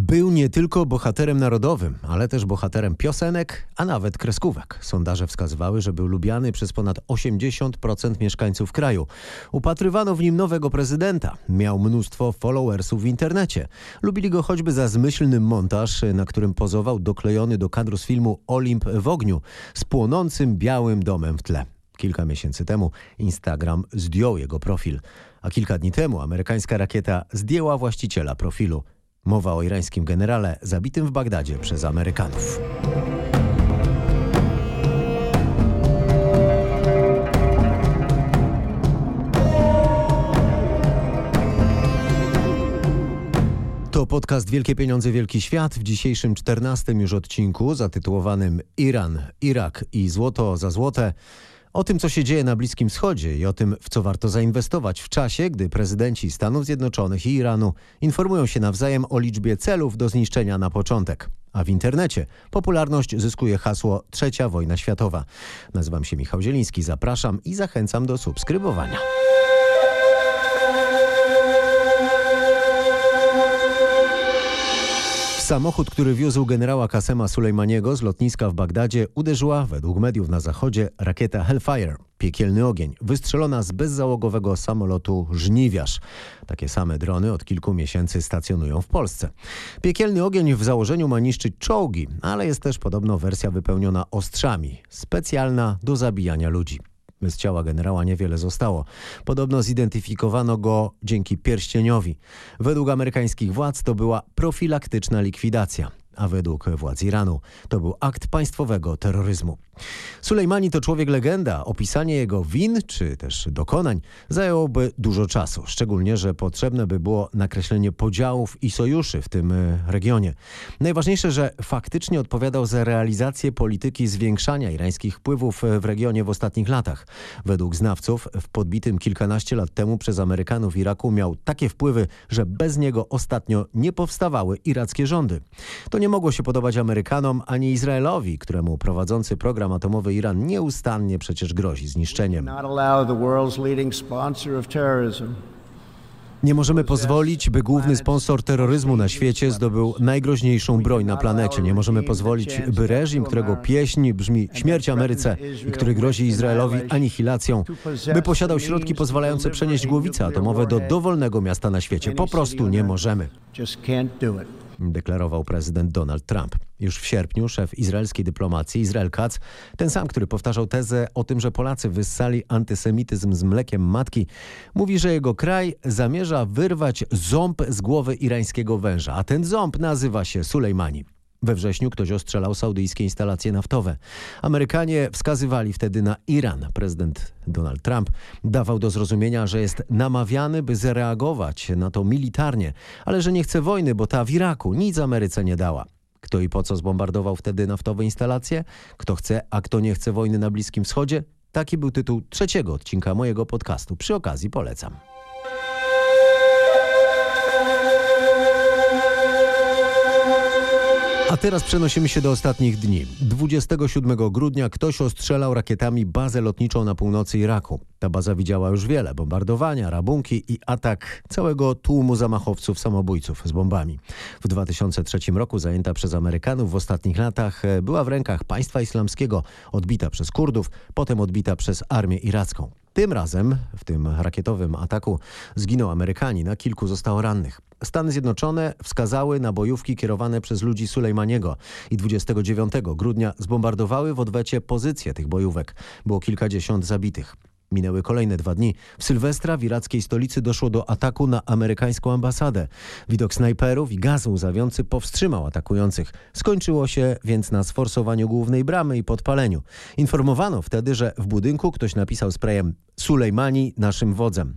Był nie tylko bohaterem narodowym, ale też bohaterem piosenek, a nawet kreskówek. Sondaże wskazywały, że był lubiany przez ponad 80% mieszkańców kraju. Upatrywano w nim nowego prezydenta. Miał mnóstwo followersów w internecie. Lubili go choćby za zmyślny montaż, na którym pozował doklejony do kadru z filmu Olimp w ogniu z płonącym białym domem w tle. Kilka miesięcy temu Instagram zdjął jego profil, a kilka dni temu amerykańska rakieta zdjęła właściciela profilu. Mowa o irańskim generale zabitym w Bagdadzie przez Amerykanów. To podcast Wielkie Pieniądze, Wielki Świat w dzisiejszym czternastym już odcinku zatytułowanym Iran, Irak i złoto za złote. O tym, co się dzieje na Bliskim Wschodzie i o tym, w co warto zainwestować w czasie, gdy prezydenci Stanów Zjednoczonych i Iranu informują się nawzajem o liczbie celów do zniszczenia na początek. A w internecie popularność zyskuje hasło Trzecia Wojna Światowa. Nazywam się Michał Zieliński, zapraszam i zachęcam do subskrybowania. Samochód, który wiózł generała Kasema Sulejmaniego z lotniska w Bagdadzie, uderzyła, według mediów na zachodzie, rakieta Hellfire. Piekielny ogień, wystrzelona z bezzałogowego samolotu Żniwiarz. Takie same drony od kilku miesięcy stacjonują w Polsce. Piekielny ogień w założeniu ma niszczyć czołgi, ale jest też podobno wersja wypełniona ostrzami, specjalna do zabijania ludzi. Z ciała generała niewiele zostało. Podobno zidentyfikowano go dzięki pierścieniowi. Według amerykańskich władz to była profilaktyczna likwidacja a według władz Iranu to był akt państwowego terroryzmu. Sulejmani to człowiek legenda. Opisanie jego win czy też dokonań zajęłoby dużo czasu. Szczególnie, że potrzebne by było nakreślenie podziałów i sojuszy w tym e, regionie. Najważniejsze, że faktycznie odpowiadał za realizację polityki zwiększania irańskich wpływów e, w regionie w ostatnich latach. Według znawców w podbitym kilkanaście lat temu przez Amerykanów Iraku miał takie wpływy, że bez niego ostatnio nie powstawały irackie rządy. To nie mogło się podobać Amerykanom ani Izraelowi, któremu prowadzący program atomowy Iran nieustannie przecież grozi zniszczeniem. Nie możemy pozwolić, by główny sponsor terroryzmu na świecie zdobył najgroźniejszą broń na planecie. Nie możemy pozwolić, by reżim, którego pieśń brzmi śmierć Ameryce i który grozi Izraelowi anihilacją, by posiadał środki pozwalające przenieść głowice atomowe do dowolnego miasta na świecie. Po prostu nie możemy deklarował prezydent Donald Trump. Już w sierpniu szef izraelskiej dyplomacji Izrael Katz, ten sam, który powtarzał tezę o tym, że Polacy wyssali antysemityzm z mlekiem matki, mówi, że jego kraj zamierza wyrwać ząb z głowy irańskiego węża, a ten ząb nazywa się Sulejmani. We wrześniu ktoś ostrzelał saudyjskie instalacje naftowe. Amerykanie wskazywali wtedy na Iran. Prezydent Donald Trump dawał do zrozumienia, że jest namawiany, by zareagować na to militarnie, ale że nie chce wojny, bo ta w Iraku nic Ameryce nie dała. Kto i po co zbombardował wtedy naftowe instalacje? Kto chce, a kto nie chce wojny na Bliskim Wschodzie? Taki był tytuł trzeciego odcinka mojego podcastu. Przy okazji polecam. A teraz przenosimy się do ostatnich dni. 27 grudnia ktoś ostrzelał rakietami bazę lotniczą na północy Iraku. Ta baza widziała już wiele bombardowania, rabunki i atak całego tłumu zamachowców samobójców z bombami. W 2003 roku zajęta przez Amerykanów w ostatnich latach e, była w rękach państwa islamskiego, odbita przez Kurdów, potem odbita przez armię iracką. Tym razem w tym rakietowym ataku zginął Amerykanin, a kilku zostało rannych. Stany Zjednoczone wskazały na bojówki kierowane przez ludzi Sulejmaniego i 29 grudnia zbombardowały w odwecie pozycje tych bojówek. Było kilkadziesiąt zabitych. Minęły kolejne dwa dni. W Sylwestra w irackiej stolicy doszło do ataku na amerykańską ambasadę. Widok snajperów i gazu łzawiący powstrzymał atakujących. Skończyło się więc na sforsowaniu głównej bramy i podpaleniu. Informowano wtedy, że w budynku ktoś napisał sprayem Sulejmani naszym wodzem.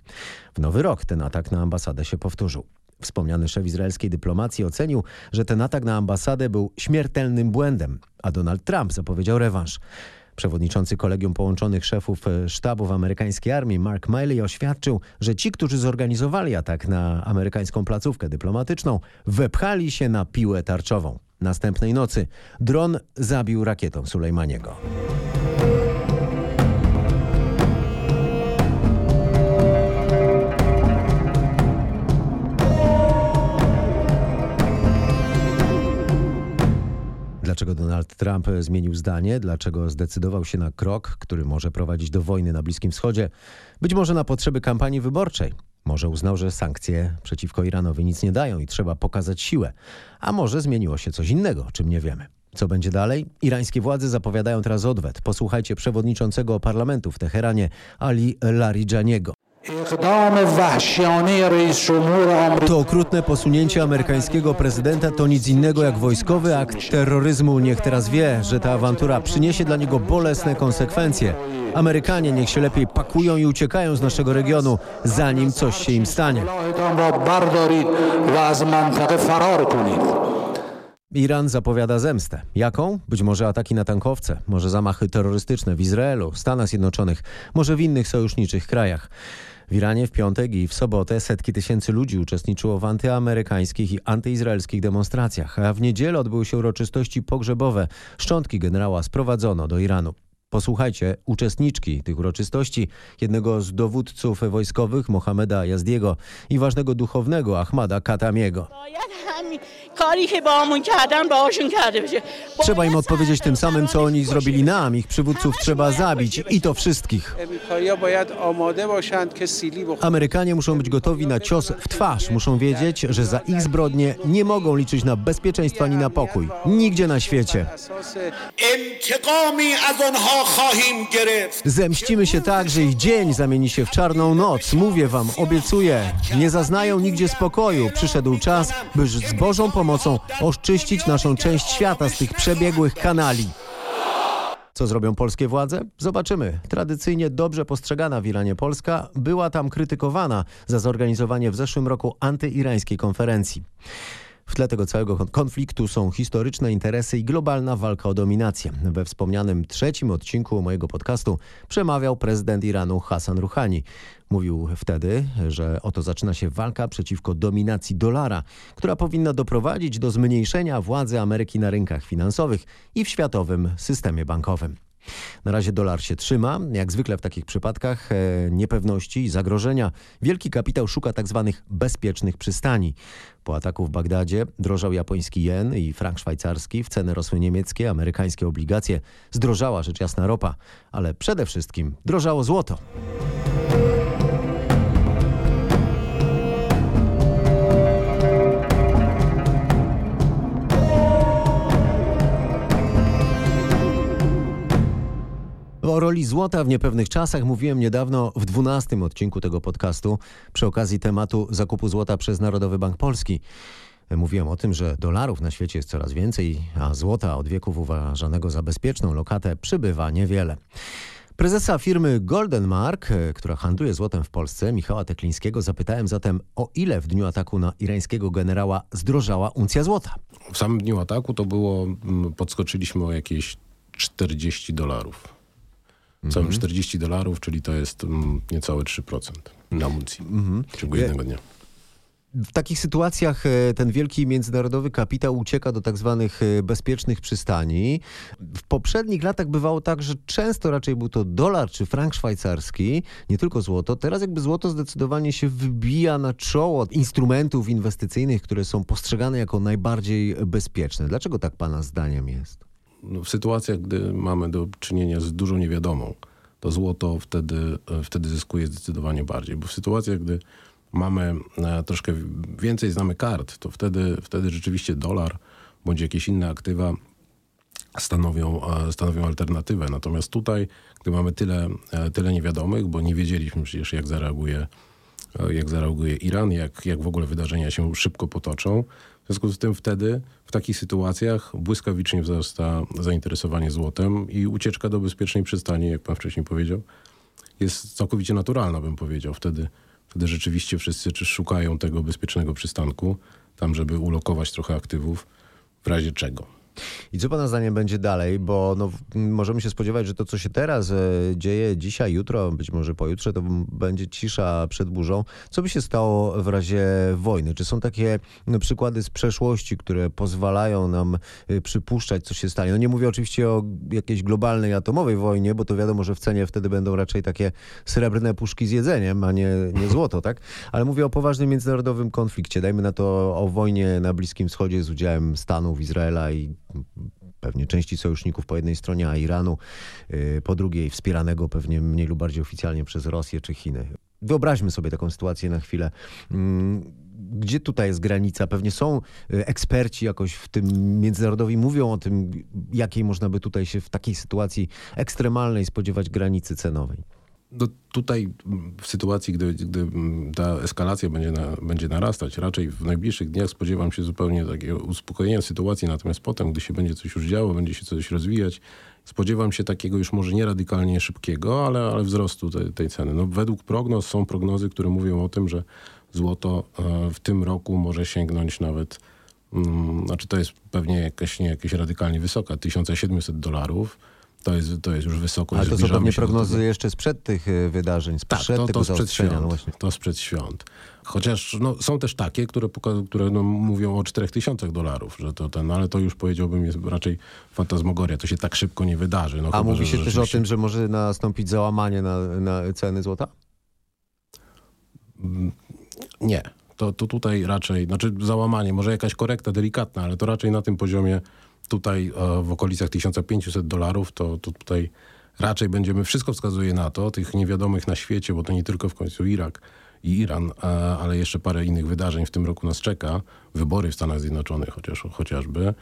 W nowy rok ten atak na ambasadę się powtórzył. Wspomniany szef izraelskiej dyplomacji ocenił, że ten atak na ambasadę był śmiertelnym błędem, a Donald Trump zapowiedział rewanż. Przewodniczący Kolegium Połączonych Szefów e, Sztabów Amerykańskiej Armii Mark Miley oświadczył, że ci, którzy zorganizowali atak na amerykańską placówkę dyplomatyczną, wepchali się na piłę tarczową. Następnej nocy dron zabił rakietą Sulejmaniego. Dlaczego Donald Trump zmienił zdanie? Dlaczego zdecydował się na krok, który może prowadzić do wojny na Bliskim Wschodzie? Być może na potrzeby kampanii wyborczej. Może uznał, że sankcje przeciwko Iranowi nic nie dają i trzeba pokazać siłę. A może zmieniło się coś innego, o czym nie wiemy. Co będzie dalej? Irańskie władze zapowiadają teraz odwet. Posłuchajcie przewodniczącego parlamentu w Teheranie, Ali Larijaniego. To okrutne posunięcie amerykańskiego prezydenta to nic innego jak wojskowy akt terroryzmu. Niech teraz wie, że ta awantura przyniesie dla niego bolesne konsekwencje. Amerykanie niech się lepiej pakują i uciekają z naszego regionu, zanim coś się im stanie. Iran zapowiada zemstę. Jaką? Być może ataki na tankowce, może zamachy terrorystyczne w Izraelu, Stanach Zjednoczonych, może w innych sojuszniczych krajach. W Iranie w piątek i w sobotę setki tysięcy ludzi uczestniczyło w antyamerykańskich i antyizraelskich demonstracjach, a w niedzielę odbyły się uroczystości pogrzebowe. Szczątki generała sprowadzono do Iranu. Posłuchajcie uczestniczki tych uroczystości, jednego z dowódców wojskowych Mohameda Jazdiego i ważnego duchownego Ahmada Katamiego. Trzeba im odpowiedzieć tym samym, co oni zrobili nam. Ich przywódców trzeba zabić i to wszystkich. Amerykanie muszą być gotowi na cios w twarz. Muszą wiedzieć, że za ich zbrodnie nie mogą liczyć na bezpieczeństwo ani na pokój. Nigdzie na świecie. Zemścimy się tak, że ich dzień zamieni się w czarną noc. Mówię wam, obiecuję. Nie zaznają nigdzie spokoju. Przyszedł czas, by z Bożą pomocą oszczyścić naszą część świata z tych przebiegłych kanali. Co zrobią polskie władze? Zobaczymy. Tradycyjnie dobrze postrzegana w Iranie Polska była tam krytykowana za zorganizowanie w zeszłym roku antyirańskiej konferencji. W tle tego całego konfliktu są historyczne interesy i globalna walka o dominację. We wspomnianym trzecim odcinku mojego podcastu przemawiał prezydent Iranu Hassan Rouhani. Mówił wtedy, że oto zaczyna się walka przeciwko dominacji dolara, która powinna doprowadzić do zmniejszenia władzy Ameryki na rynkach finansowych i w światowym systemie bankowym. Na razie dolar się trzyma. Jak zwykle w takich przypadkach e, niepewności i zagrożenia wielki kapitał szuka tzw. Tak bezpiecznych przystani. Po ataku w Bagdadzie drożał japoński jen i frank szwajcarski, w ceny rosły niemieckie, amerykańskie obligacje, zdrożała rzecz jasna ropa, ale przede wszystkim drożało złoto. O roli złota w niepewnych czasach mówiłem niedawno w dwunastym odcinku tego podcastu przy okazji tematu zakupu złota przez Narodowy Bank Polski. Mówiłem o tym, że dolarów na świecie jest coraz więcej, a złota od wieków uważanego za bezpieczną lokatę przybywa niewiele. Prezesa firmy Golden Mark, która handluje złotem w Polsce, Michała Teklińskiego, zapytałem zatem, o ile w dniu ataku na irańskiego generała zdrożała uncja złota. W samym dniu ataku to było, mm, podskoczyliśmy o jakieś 40 dolarów. Całym 40 mhm. dolarów, czyli to jest mm, niecałe 3% na uncji mhm. w ciągu jednego dnia. W takich sytuacjach e, ten wielki międzynarodowy kapitał ucieka do tak zwanych e, bezpiecznych przystani. W poprzednich latach bywało tak, że często raczej był to dolar czy frank szwajcarski, nie tylko złoto. Teraz jakby złoto zdecydowanie się wybija na czoło instrumentów inwestycyjnych, które są postrzegane jako najbardziej bezpieczne. Dlaczego tak pana zdaniem jest? No, w sytuacjach, gdy mamy do czynienia z dużą niewiadomą, to złoto wtedy, e, wtedy zyskuje zdecydowanie bardziej. Bo w sytuacjach, gdy mamy e, troszkę więcej znamy kart, to wtedy, wtedy rzeczywiście dolar bądź jakieś inne aktywa stanowią, e, stanowią alternatywę. Natomiast tutaj, gdy mamy tyle, tyle niewiadomych, bo nie wiedzieliśmy przecież jak zareaguje, jak zareaguje Iran, jak, jak w ogóle wydarzenia się szybko potoczą, w związku z tym wtedy, w takich sytuacjach błyskawicznie wzrasta zainteresowanie złotem i ucieczka do bezpiecznej przystani, jak pan wcześniej powiedział, jest całkowicie naturalna, bym powiedział. Wtedy, wtedy rzeczywiście wszyscy szukają tego bezpiecznego przystanku, tam żeby ulokować trochę aktywów, w razie czego. I co Pana zdaniem będzie dalej? Bo no, możemy się spodziewać, że to, co się teraz e, dzieje dzisiaj, jutro, być może pojutrze, to będzie cisza przed burzą. Co by się stało w razie wojny? Czy są takie no, przykłady z przeszłości, które pozwalają nam e, przypuszczać, co się stanie? No nie mówię oczywiście o jakiejś globalnej atomowej wojnie, bo to wiadomo, że w cenie wtedy będą raczej takie srebrne puszki z jedzeniem, a nie, nie złoto, tak? Ale mówię o poważnym międzynarodowym konflikcie. Dajmy na to o wojnie na Bliskim Wschodzie z udziałem Stanów, Izraela i pewnie części sojuszników po jednej stronie, a Iranu y, po drugiej, wspieranego pewnie mniej lub bardziej oficjalnie przez Rosję czy Chiny. Wyobraźmy sobie taką sytuację na chwilę. Mm, Gdzie tutaj jest granica? Pewnie są y, eksperci jakoś w tym międzynarodowi, mówią o tym, jakiej można by tutaj się w takiej sytuacji ekstremalnej spodziewać granicy cenowej. No tutaj mm, w sytuacji, gdy, gdy mm, ta eskalacja będzie, na, będzie narastać, raczej w najbliższych dniach spodziewam się zupełnie takiego uspokojenia sytuacji, natomiast potem, gdy się będzie coś już działo, będzie się coś rozwijać, spodziewam się takiego już może nie radykalnie szybkiego, ale, ale wzrostu tej, tej ceny. No, według prognoz są prognozy, które mówią o tym, że złoto e, w tym roku może sięgnąć nawet, mm, znaczy to jest pewnie jakaś, nie jakaś radykalnie wysoka, 1700 dolarów. To jest, to jest już wysoko. Ale to są pewnie prognozy jeszcze sprzed tych y, wydarzeń, Tak, sprzed to, tego to sprzed zaostrzenia. świąt. No właśnie. to sprzed świąt. Chociaż no, są też takie, które, które no, mówią o 4000 dolarów, że to ten, ale to już powiedziałbym jest raczej fantasmagoria. To się tak szybko nie wydarzy. No, A chyba, mówi się też o tym, że może nastąpić załamanie na, na ceny złota? Nie. To, to tutaj raczej, znaczy załamanie, może jakaś korekta delikatna, ale to raczej na tym poziomie tutaj e, w okolicach 1500 dolarów, to, to tutaj raczej będziemy, wszystko wskazuje na to, tych niewiadomych na świecie, bo to nie tylko w końcu Irak i Iran, e, ale jeszcze parę innych wydarzeń w tym roku nas czeka, wybory w Stanach Zjednoczonych chociaż, chociażby,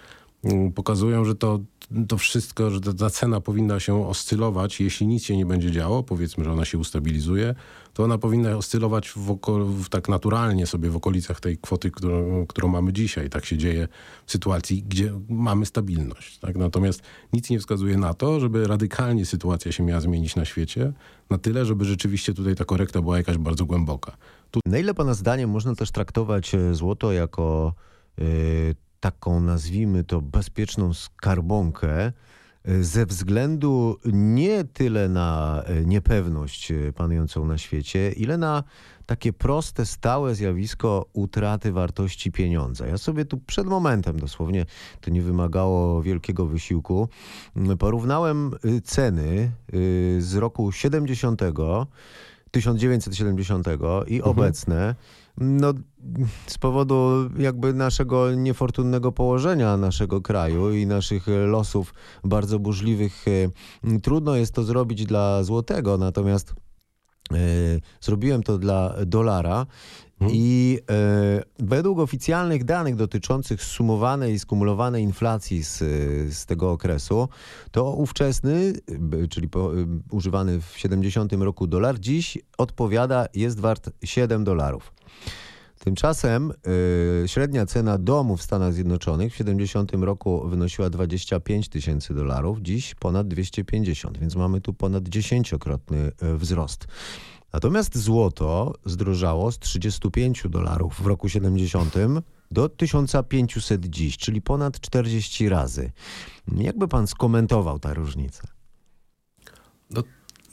pokazują, że to, to wszystko, że ta, cena powinna się oscylować, jeśli nic się nie będzie działo, powiedzmy, że ona się ustabilizuje, to ona powinna oscylować w w, tak naturalnie sobie w okolicach tej kwoty, którą, którą mamy dzisiaj. Tak się dzieje w sytuacji, gdzie mamy stabilność. Tak? Natomiast nic nie wskazuje na to, żeby radykalnie sytuacja się miała zmienić na świecie, na tyle, żeby rzeczywiście tutaj ta korekta była jakaś bardzo głęboka. Tu Na ile pana zdaniem można też traktować e, złoto jako e, taką, nazwijmy to, bezpieczną skarbonkę e, ze względu nie tyle na e, niepewność e, panującą na świecie, ile na takie proste, stałe zjawisko utraty wartości pieniądza. Ja sobie tu przed momentem dosłownie, to nie wymagało wielkiego wysiłku, porównałem y, ceny y, z roku 70 1970 i obecne, no z powodu jakby naszego niefortunnego położenia naszego kraju i naszych losów bardzo burzliwych, e, trudno jest to zrobić dla złotego, natomiast e, zrobiłem to dla dolara i e, według oficjalnych danych dotyczących sumowanej i skumulowanej inflacji z, z tego okresu, to ówczesny, czyli po, y, używany w 70 roku dolar, dziś odpowiada, jest wart 7 dolarów. Tymczasem y, średnia cena domu w Stanach Zjednoczonych w 70 roku wynosiła 25 tysięcy dolarów, dziś ponad 250, więc mamy tu ponad dziesięciokrotny y, wzrost. Natomiast złoto zdrożało z 35 dolarów w roku 70 do 1500 dziś, czyli ponad 40 razy. Jakby pan skomentował tę różnicę? No,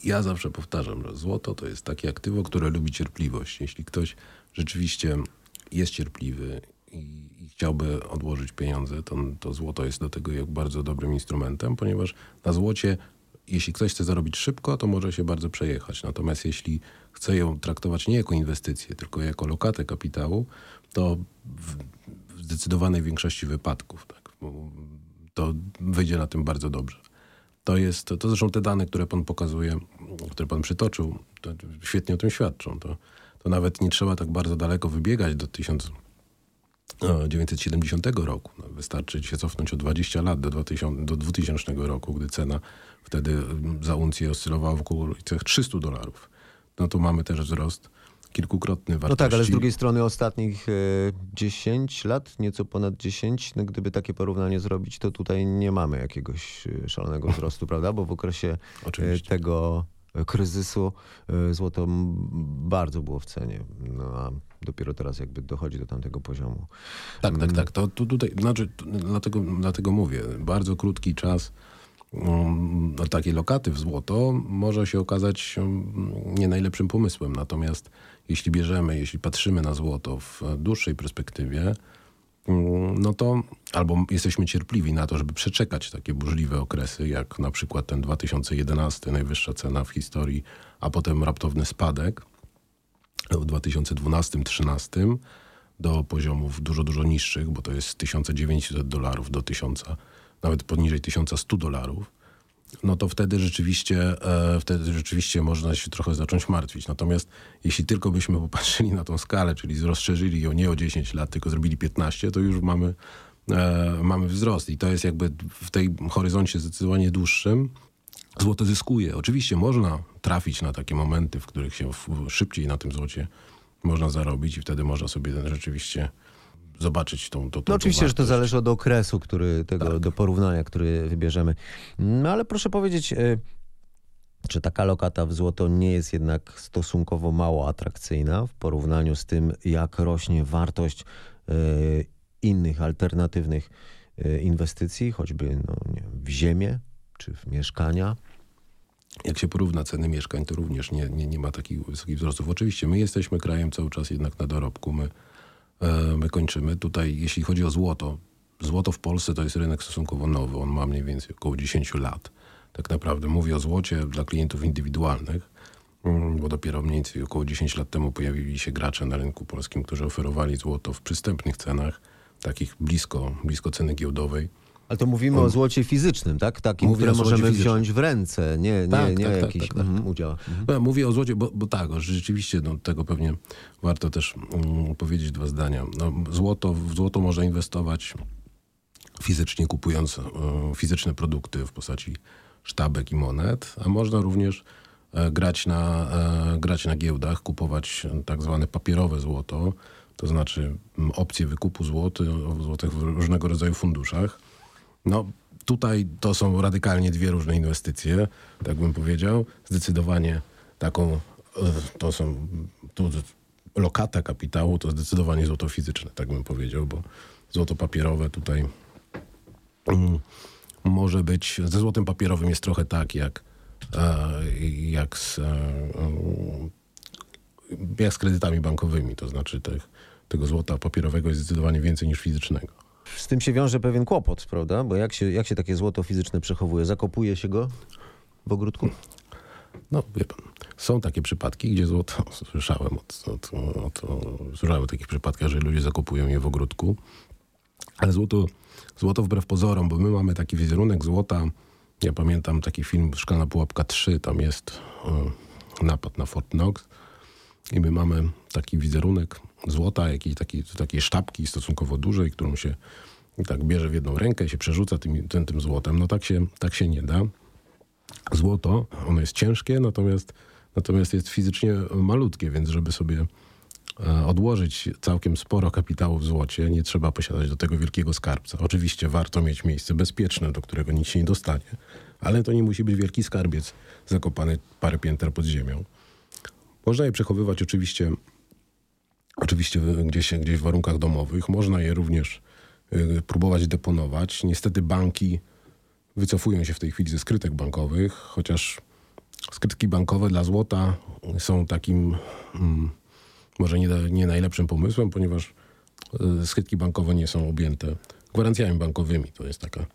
ja zawsze powtarzam, że złoto to jest takie aktywo, które lubi cierpliwość. Jeśli ktoś rzeczywiście jest cierpliwy i, i chciałby odłożyć pieniądze, to, to złoto jest do tego jak bardzo dobrym instrumentem, ponieważ na złocie, jeśli ktoś chce zarobić szybko, to może się bardzo przejechać. Natomiast jeśli chce ją traktować nie jako inwestycję, tylko jako lokatę kapitału, to w, w zdecydowanej większości wypadków tak, to wyjdzie na tym bardzo dobrze. To jest, to, to zresztą te dane, które pan pokazuje, które pan przytoczył, to świetnie o tym świadczą. To, to nawet nie trzeba tak bardzo daleko wybiegać do 1970 roku. No, wystarczy się cofnąć o 20 lat do 2000, do 2000 roku, gdy cena wtedy mm, za uncję oscylowała w okolicach 300 dolarów. No to mamy też wzrost kilkukrotny wartości. No tak, ale z drugiej strony ostatnich e, 10 lat, nieco ponad 10, no gdyby takie porównanie zrobić, to tutaj nie mamy jakiegoś e, szalonego wzrostu, prawda? Bo w okresie e, Oczywiście. tego e, kryzysu e, złoto bardzo było w cenie, no a dopiero teraz jakby dochodzi do tamtego poziomu. Tak, tak, tak. To, to tutaj, znaczy, to, dlatego, dlatego mówię, bardzo krótki czas um, na takie lokaty w złoto może się okazać um, nie najlepszym pomysłem. Natomiast jeśli bierzemy, jeśli patrzymy na złoto w dłuższej perspektywie, no to albo jesteśmy cierpliwi na to, żeby przeczekać takie burzliwe okresy, jak na przykład ten 2011, najwyższa cena w historii, a potem raptowny spadek w 2012-2013 do poziomów dużo, dużo niższych, bo to jest z 1900 dolarów do 1000 nawet poniżej 1100 dolarów, no to wtedy rzeczywiście, e, wtedy rzeczywiście można się trochę zacząć martwić. Natomiast jeśli tylko byśmy popatrzyli na tą skalę, czyli rozszerzyli ją nie o 10 lat, tylko zrobili 15, to już mamy, e, mamy wzrost. I to jest jakby w tej horyzoncie zdecydowanie dłuższym. Złoto zyskuje. Oczywiście można trafić na takie momenty, w których się szybciej na tym złocie można zarobić i wtedy można sobie rzeczywiście zobaczyć tą, tą, tą No oczywiście, że to zależy od okresu, który tego do porównania, który wybierzemy. No ale proszę powiedzieć, y, czy taka lokata w złoto nie jest jednak stosunkowo mało atrakcyjna w porównaniu z tym, jak rośnie wartość y, innych alternatywnych y, inwestycji, choćby no, nie, wiem, w ziemię czy w mieszkania? Jak się porówna ceny mieszkań, to również nie, nie, nie ma takich wysokich wzrostów. Oczywiście my jesteśmy krajem cały czas jednak na dorobku. My, my kończymy. Tutaj, jeśli chodzi o złoto, złoto w Polsce to jest rynek stosunkowo nowy. On ma mniej więcej około 10 lat. Tak naprawdę mówię o złocie dla klientów indywidualnych, mm, bo dopiero mniej więcej około 10 lat temu pojawili się gracze na rynku polskim, którzy oferowali złoto w przystępnych cenach, takich blisko, blisko ceny giełdowej. Ale to mówimy o złocie fizycznym, tak? Takim, Mówię które możemy fizycznym. wziąć w ręce, nie, nie, Tak, nie tak, tak, jakiś tak, tak. mhm, udział. Mhm. No, mówię o złocie, bo, bo tak, rzeczywiście no, tego pewnie warto też mm, powiedzieć dwa zdania. No, złoto, w złoto można inwestować fizycznie, kupując e, fizyczne produkty w postaci sztabek i monet, a można również e, grać na, e, grać na giełdach, kupować tak zwane papierowe złoto, to znaczy opcje wykupu złoty, złotych w różnego rodzaju funduszach. No, tutaj to są radykalnie dwie różne inwestycje, tak bym powiedział. Zdecydowanie taką, e, to są, tu lokata kapitału to zdecydowanie złoto fizyczne, tak bym powiedział, bo złoto papierowe tutaj mm, może być, ze złotem papierowym jest trochę tak, jak, e, jak z, e, jak z kredytami bankowymi, to znaczy tych, tego złota papierowego jest zdecydowanie więcej niż fizycznego. Z tym się wiąże pewien kłopot, prawda? Bo jak się, jak się takie złoto fizyczne przechowuje? Zakopuje się go w ogródku? No, wie pan, są takie przypadki, gdzie złoto, słyszałem od, od, od, słyszałem o takich przypadkach, że ludzie zakupują je w ogródku, ale złoto, złoto wbrew pozorom, bo my mamy taki wizerunek złota, ja pamiętam taki film Szklana Pułapka 3, tam jest y, napad na Fort Knox i my mamy taki wizerunek złota, jakiej takiej, takiej sztabki stosunkowo dużej, którą się tak bierze w jedną rękę i się przerzuca tym, tym, tym złotem. No tak się, tak się nie da złoto, ono jest ciężkie, natomiast, natomiast jest fizycznie malutkie, więc żeby sobie e, odłożyć całkiem sporo kapitału w złocie, nie trzeba posiadać do tego wielkiego skarbca. Oczywiście warto mieć miejsce bezpieczne, do którego nic się nie dostanie, ale to nie musi być wielki skarbiec zakopany parę pięter pod ziemią. Można je przechowywać oczywiście, oczywiście gdzieś, gdzieś w warunkach domowych. Można je również y, próbować deponować. Niestety banki wycofują się w tej chwili ze skrytek bankowych, chociaż skrytki bankowe dla złota są takim mm, może nie, nie najlepszym pomysłem, ponieważ y, skrytki bankowe nie są objęte gwarancjami bankowymi. To jest taka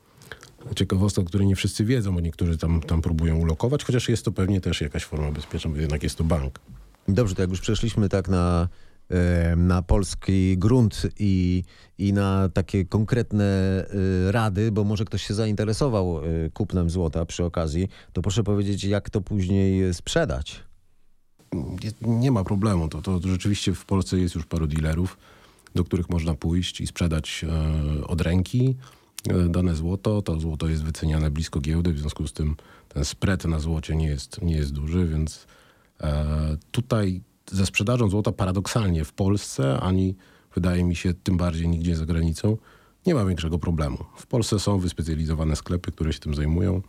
ciekawostka, o której nie wszyscy wiedzą, bo niektórzy tam, tam próbują ulokować, chociaż jest to pewnie też jakaś forma bezpieczna, bo jednak jest to bank. Dobrze, to jak już przeszliśmy tak na, e, na polski grunt i, i na takie konkretne e, rady, bo może ktoś się zainteresował e, kupnem złota przy okazji, to proszę powiedzieć, jak to później sprzedać. Nie- ma problemu. To, to rzeczywiście w Polsce jest już paru dealerów, do których można pójść i sprzedać od ręki dane złoto. To złoto jest wyceniane blisko giełdy, w związku z tym ten spread na złocie nie jest, nie jest duży, więc e, tutaj ze sprzedażą złota paradoksalnie w Polsce, ani wydaje mi się tym bardziej nigdzie za granicą, nie ma większego problemu. W Polsce są wyspecjalizowane sklepy, które się tym zajmują.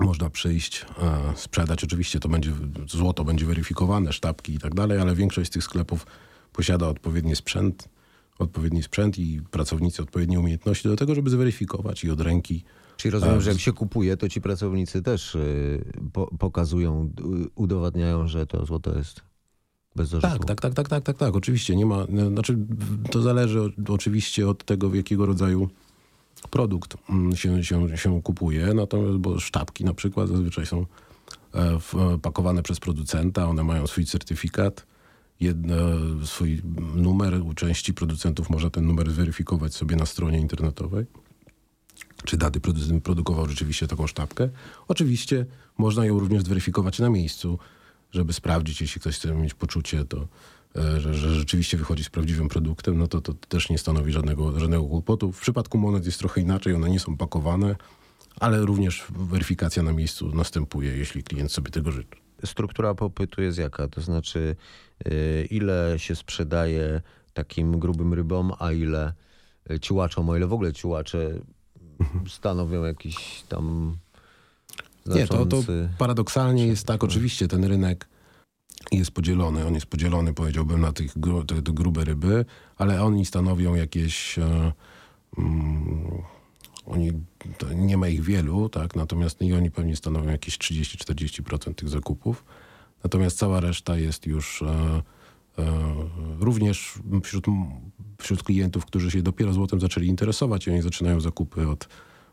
Można przyjść, e, sprzedać. Oczywiście to będzie, złoto będzie weryfikowane, sztabki i tak dalej, ale większość z tych sklepów posiada odpowiedni sprzęt, odpowiedni sprzęt i pracownicy odpowiednie umiejętności do tego, żeby zweryfikować i od ręki. Czyli rozumiem, że jak się kupuje, to ci pracownicy też y, po, pokazują, udowadniają, że to złoto jest. Tak, tak, tak, tak, tak, tak, tak. Oczywiście nie ma, no, znaczy to zależy od, oczywiście od tego, w jakiego rodzaju produkt mm, się, się, się kupuje. Natomiast, bo sztabki na przykład zazwyczaj są e, pakowane przez producenta, one mają swój certyfikat, jedno, swój numer. U części producentów można ten numer zweryfikować sobie na stronie internetowej. czy dany producent produkował rzeczywiście taką sztabkę. Oczywiście można ją również zweryfikować na miejscu, żeby sprawdzić, jeśli ktoś chce mieć poczucie, to, e, że, że rzeczywiście wychodzi z prawdziwym produktem, no to to też nie stanowi żadnego, żadnego kłopotu. W przypadku monet jest trochę inaczej, one nie są pakowane, ale również weryfikacja na miejscu następuje, jeśli klient sobie tego życzy. Struktura popytu jest jaka? To znaczy, y, ile się sprzedaje takim grubym rybom, a ile y, ciułaczom, o ile w ogóle ciułacze stanowią jakiś tam Nie, to, to znaczący... paradoksalnie jest tak, oczywiście ten rynek jest podzielony, on jest podzielony powiedziałbym na tych gru, te, te grube ryby, ale oni stanowią jakieś, e, mm, oni, nie ma ich wielu, tak, natomiast i oni pewnie stanowią jakieś 30-40% tych zakupów, natomiast cała reszta jest już e, e, również wśród, wśród klientów, którzy się dopiero złotem zaczęli interesować i oni zaczynają zakupy od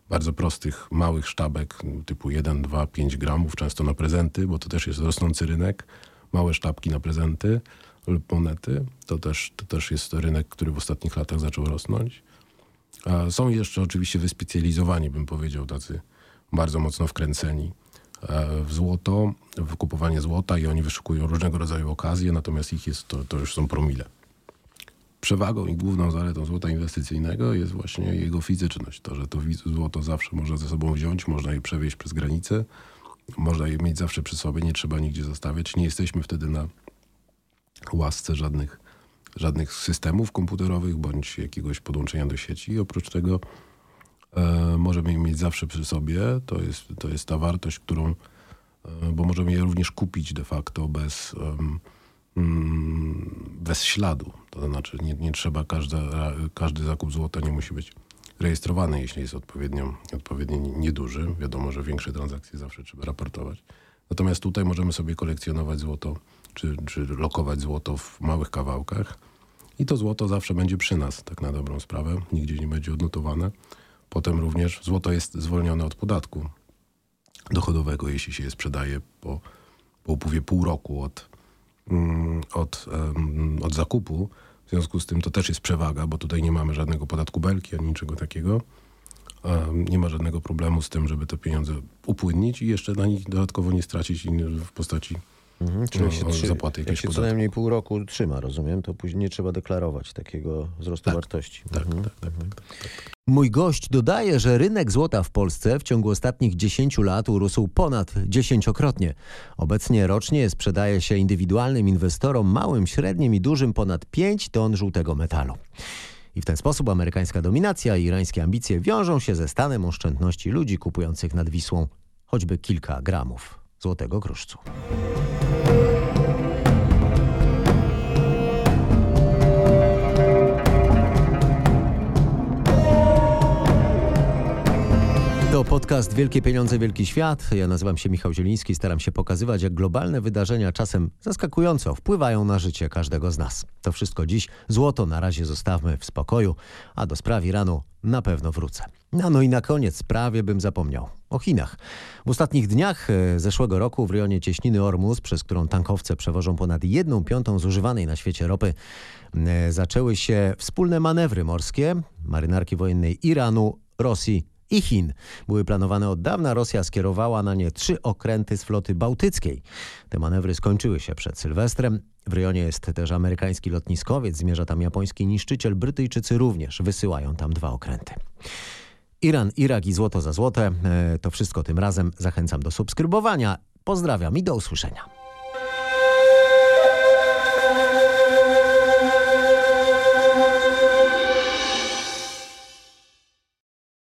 bardzo prostych, małych sztabek typu 1, 2, 5 gramów, często na prezenty, bo to też jest rosnący rynek. Małe sztabki na prezenty lub monety. To też, to też jest rynek, który w ostatnich latach zaczął rosnąć. Są jeszcze oczywiście wyspecjalizowani, bym powiedział, tacy bardzo mocno wkręceni e, w złoto, w kupowanie złota i oni wyszukują różnego rodzaju okazje, natomiast ich jest, to, to już są promile przewagą i główną zaletą złota inwestycyjnego jest właśnie jego fizyczność. To, że to złoto zawsze można ze sobą wziąć, można je przewieźć przez granicę, można je mieć zawsze przy sobie, nie trzeba nigdzie zostawiać. Nie jesteśmy wtedy na łasce żadnych, żadnych systemów komputerowych bądź jakiegoś podłączenia do sieci. Oprócz tego e, możemy je mieć zawsze przy sobie. To jest, to jest ta wartość, którą, e, bo możemy je również kupić de facto bez... Mm, bez śladu. To znaczy nie, nie trzeba, każda, każdy zakup złota nie musi być rejestrowany, jeśli jest odpowiednio, odpowiednio nieduży. Wiadomo, że większe transakcje zawsze trzeba raportować. Natomiast tutaj możemy sobie kolekcjonować złoto, czy, czy lokować złoto w małych kawałkach. I to złoto zawsze będzie przy nas, tak na dobrą sprawę. Nigdzie nie będzie odnotowane. Potem również złoto jest zwolnione od podatku dochodowego, jeśli się je sprzedaje po, po upływie pół roku od, Mm, od, od zakupu. W związku z tym to też jest przewaga, bo tutaj nie mamy żadnego podatku belki ani niczego takiego. Nie ma żadnego problemu z tym, żeby te pieniądze upłynnić i jeszcze na nich dodatkowo nie stracić w postaci Mhm, czyli no, się, trzy, zapłaty jak się co najmniej pół roku trzyma, rozumiem, to później nie trzeba deklarować takiego wzrostu Tak, wartości. Tak, Mhm. tak, tak, tak, tak. Mój gość dodaje, że rynek złota w Polsce w ciągu ostatnich 10 lat urósł ponad dziesięciokrotnie. Obecnie rocznie sprzedaje się indywidualnym inwestorom, małym, średnim i dużym ponad 5 ton żółtego metalu. I w ten sposób amerykańska dominacja i irańskie ambicje wiążą się ze stanem oszczędności ludzi kupujących nad Wisłą choćby kilka gramów złotego kruszcu. To podcast Wielkie Pieniądze, Wielki Świat. Ja nazywam się Michał Zieliński. Staram się pokazywać, jak globalne wydarzenia czasem zaskakująco wpływają na życie każdego z nas. To wszystko dziś. Złoto na razie zostawmy w spokoju, a do spraw Iranu na pewno wrócę. No, no i na koniec prawie bym zapomniał o Chinach. W ostatnich dniach e, zeszłego roku w rejonie cieśniny Ormus, przez którą tankowce przewożą ponad jedną piątą zużywanej na świecie ropy, e, zaczęły się wspólne manewry morskie marynarki wojennej Iranu, Rosji i Chin. Były planowane od dawna. Rosja skierowała na nie trzy okręty z floty bałtyckiej. Te manewry skończyły się przed Sylwestrem. W rejonie jest też amerykański lotniskowiec, zmierza tam japoński niszczyciel. Brytyjczycy również wysyłają tam dwa okręty. Iran, Irak i złoto za złote. E, To wszystko tym razem. Zachęcam do subskrybowania. Pozdrawiam i do usłyszenia.